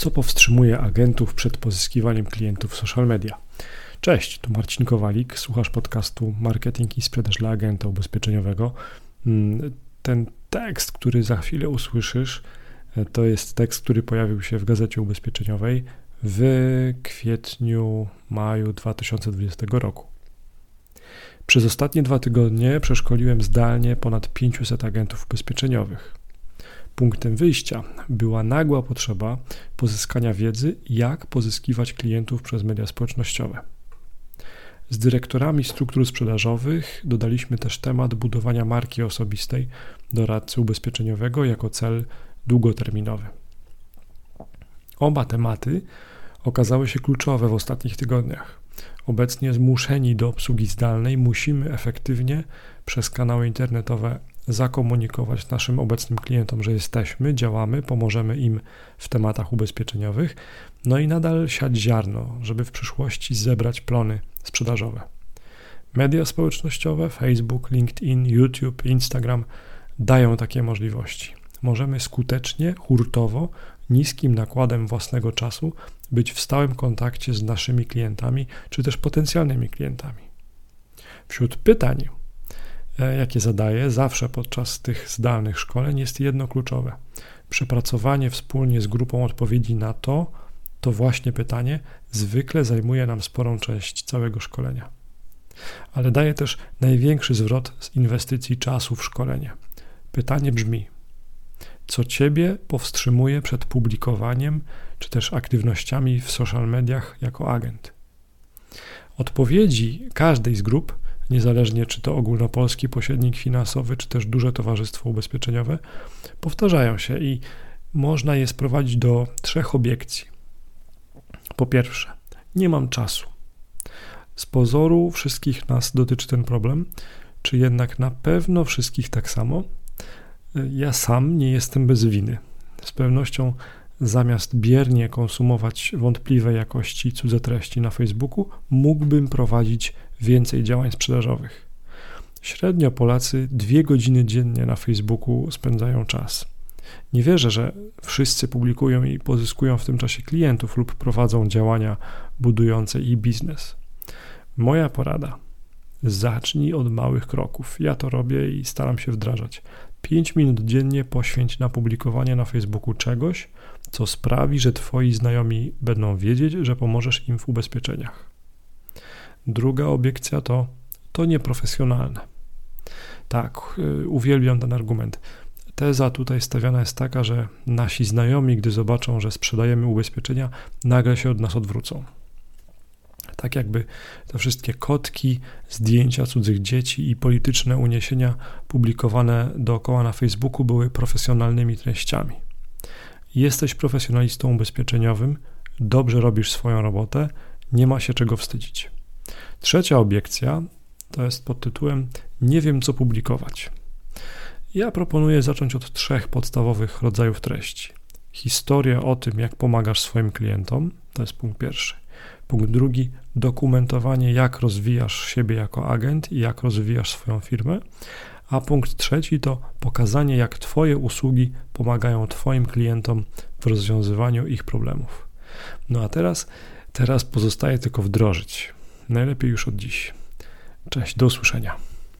Co powstrzymuje agentów przed pozyskiwaniem klientów w social media? Cześć, tu Marcin Kowalik, słuchasz podcastu Marketing i Sprzedaż dla Agenta Ubezpieczeniowego. Mm, ten tekst, który za chwilę usłyszysz, e, to jest tekst, który pojawił się w Gazecie Ubezpieczeniowej w kwietniu, maju 2020 roku. Przez ostatnie dwa tygodnie przeszkoliłem zdalnie ponad 500 agentów ubezpieczeniowych. Punktem wyjścia była nagła potrzeba pozyskania wiedzy, jak pozyskiwać klientów przez media społecznościowe. Z dyrektorami struktur sprzedażowych dodaliśmy też temat budowania marki osobistej doradcy ubezpieczeniowego jako cel długoterminowy. Oba tematy okazały się kluczowe w ostatnich tygodniach. Obecnie zmuszeni do obsługi zdalnej musimy efektywnie przez kanały internetowe zakomunikować naszym obecnym klientom, że jesteśmy, działamy, pomożemy im w tematach ubezpieczeniowych, no i nadal siać ziarno, żeby w przyszłości zebrać plony sprzedażowe. Media społecznościowe, Facebook, LinkedIn, YouTube, Instagram dają takie możliwości. Możemy skutecznie, hurtowo, niskim nakładem własnego czasu być w stałym kontakcie z naszymi klientami czy też potencjalnymi klientami. Wśród pytań, jakie zadaję zawsze podczas tych zdalnych szkoleń, jest jedno kluczowe. Przepracowanie wspólnie z grupą odpowiedzi na to, to właśnie pytanie, zwykle zajmuje nam sporą część całego szkolenia. Ale daje też największy zwrot z inwestycji czasu w szkolenie. Pytanie brzmi: co Ciebie powstrzymuje przed publikowaniem czy też aktywnościami w social mediach jako agent? Odpowiedzi każdej z grup niezależnie czy to ogólnopolski pośrednik finansowy, czy też duże towarzystwo ubezpieczeniowe, powtarzają się i można je sprowadzić do trzech obiekcji. Po pierwsze, nie mam czasu. Z pozoru wszystkich nas dotyczy ten problem, czy jednak na pewno wszystkich tak samo? Ja sam nie jestem bez winy. Z pewnością zamiast biernie konsumować wątpliwej jakości cudze treści na Facebooku, mógłbym prowadzić więcej działań sprzedażowych. Średnio Polacy dwie godziny dziennie na Facebooku spędzają czas. Nie wierzę, że wszyscy publikują i pozyskują w tym czasie klientów lub prowadzą działania budujące i biznes. Moja porada: zacznij od małych kroków. Ja to robię i staram się wdrażać. 5 minut dziennie poświęć na publikowanie na Facebooku czegoś, co sprawi, że Twoi znajomi będą wiedzieć, że pomożesz im w ubezpieczeniach. Druga obiekcja to to nieprofesjonalne. Tak, y, uwielbiam ten argument. Teza tutaj stawiana jest taka, że nasi znajomi, gdy zobaczą, że sprzedajemy ubezpieczenia, nagle się od nas odwrócą. Tak jakby te wszystkie kotki, zdjęcia cudzych dzieci i polityczne uniesienia publikowane dookoła na Facebooku były profesjonalnymi treściami. Jesteś profesjonalistą ubezpieczeniowym, dobrze robisz swoją robotę, nie ma się czego wstydzić. Trzecia obiekcja to jest pod tytułem Nie wiem, co publikować. Ja proponuję zacząć od trzech podstawowych rodzajów treści. Historia o tym, jak pomagasz swoim klientom, to jest punkt pierwszy. Punkt drugi, dokumentowanie, jak rozwijasz siebie jako agent i jak rozwijasz swoją firmę. A punkt trzeci to pokazanie, jak Twoje usługi pomagają Twoim klientom w rozwiązywaniu ich problemów. No a teraz, teraz pozostaje tylko wdrożyć. Najlepiej już od dziś. Cześć, do usłyszenia.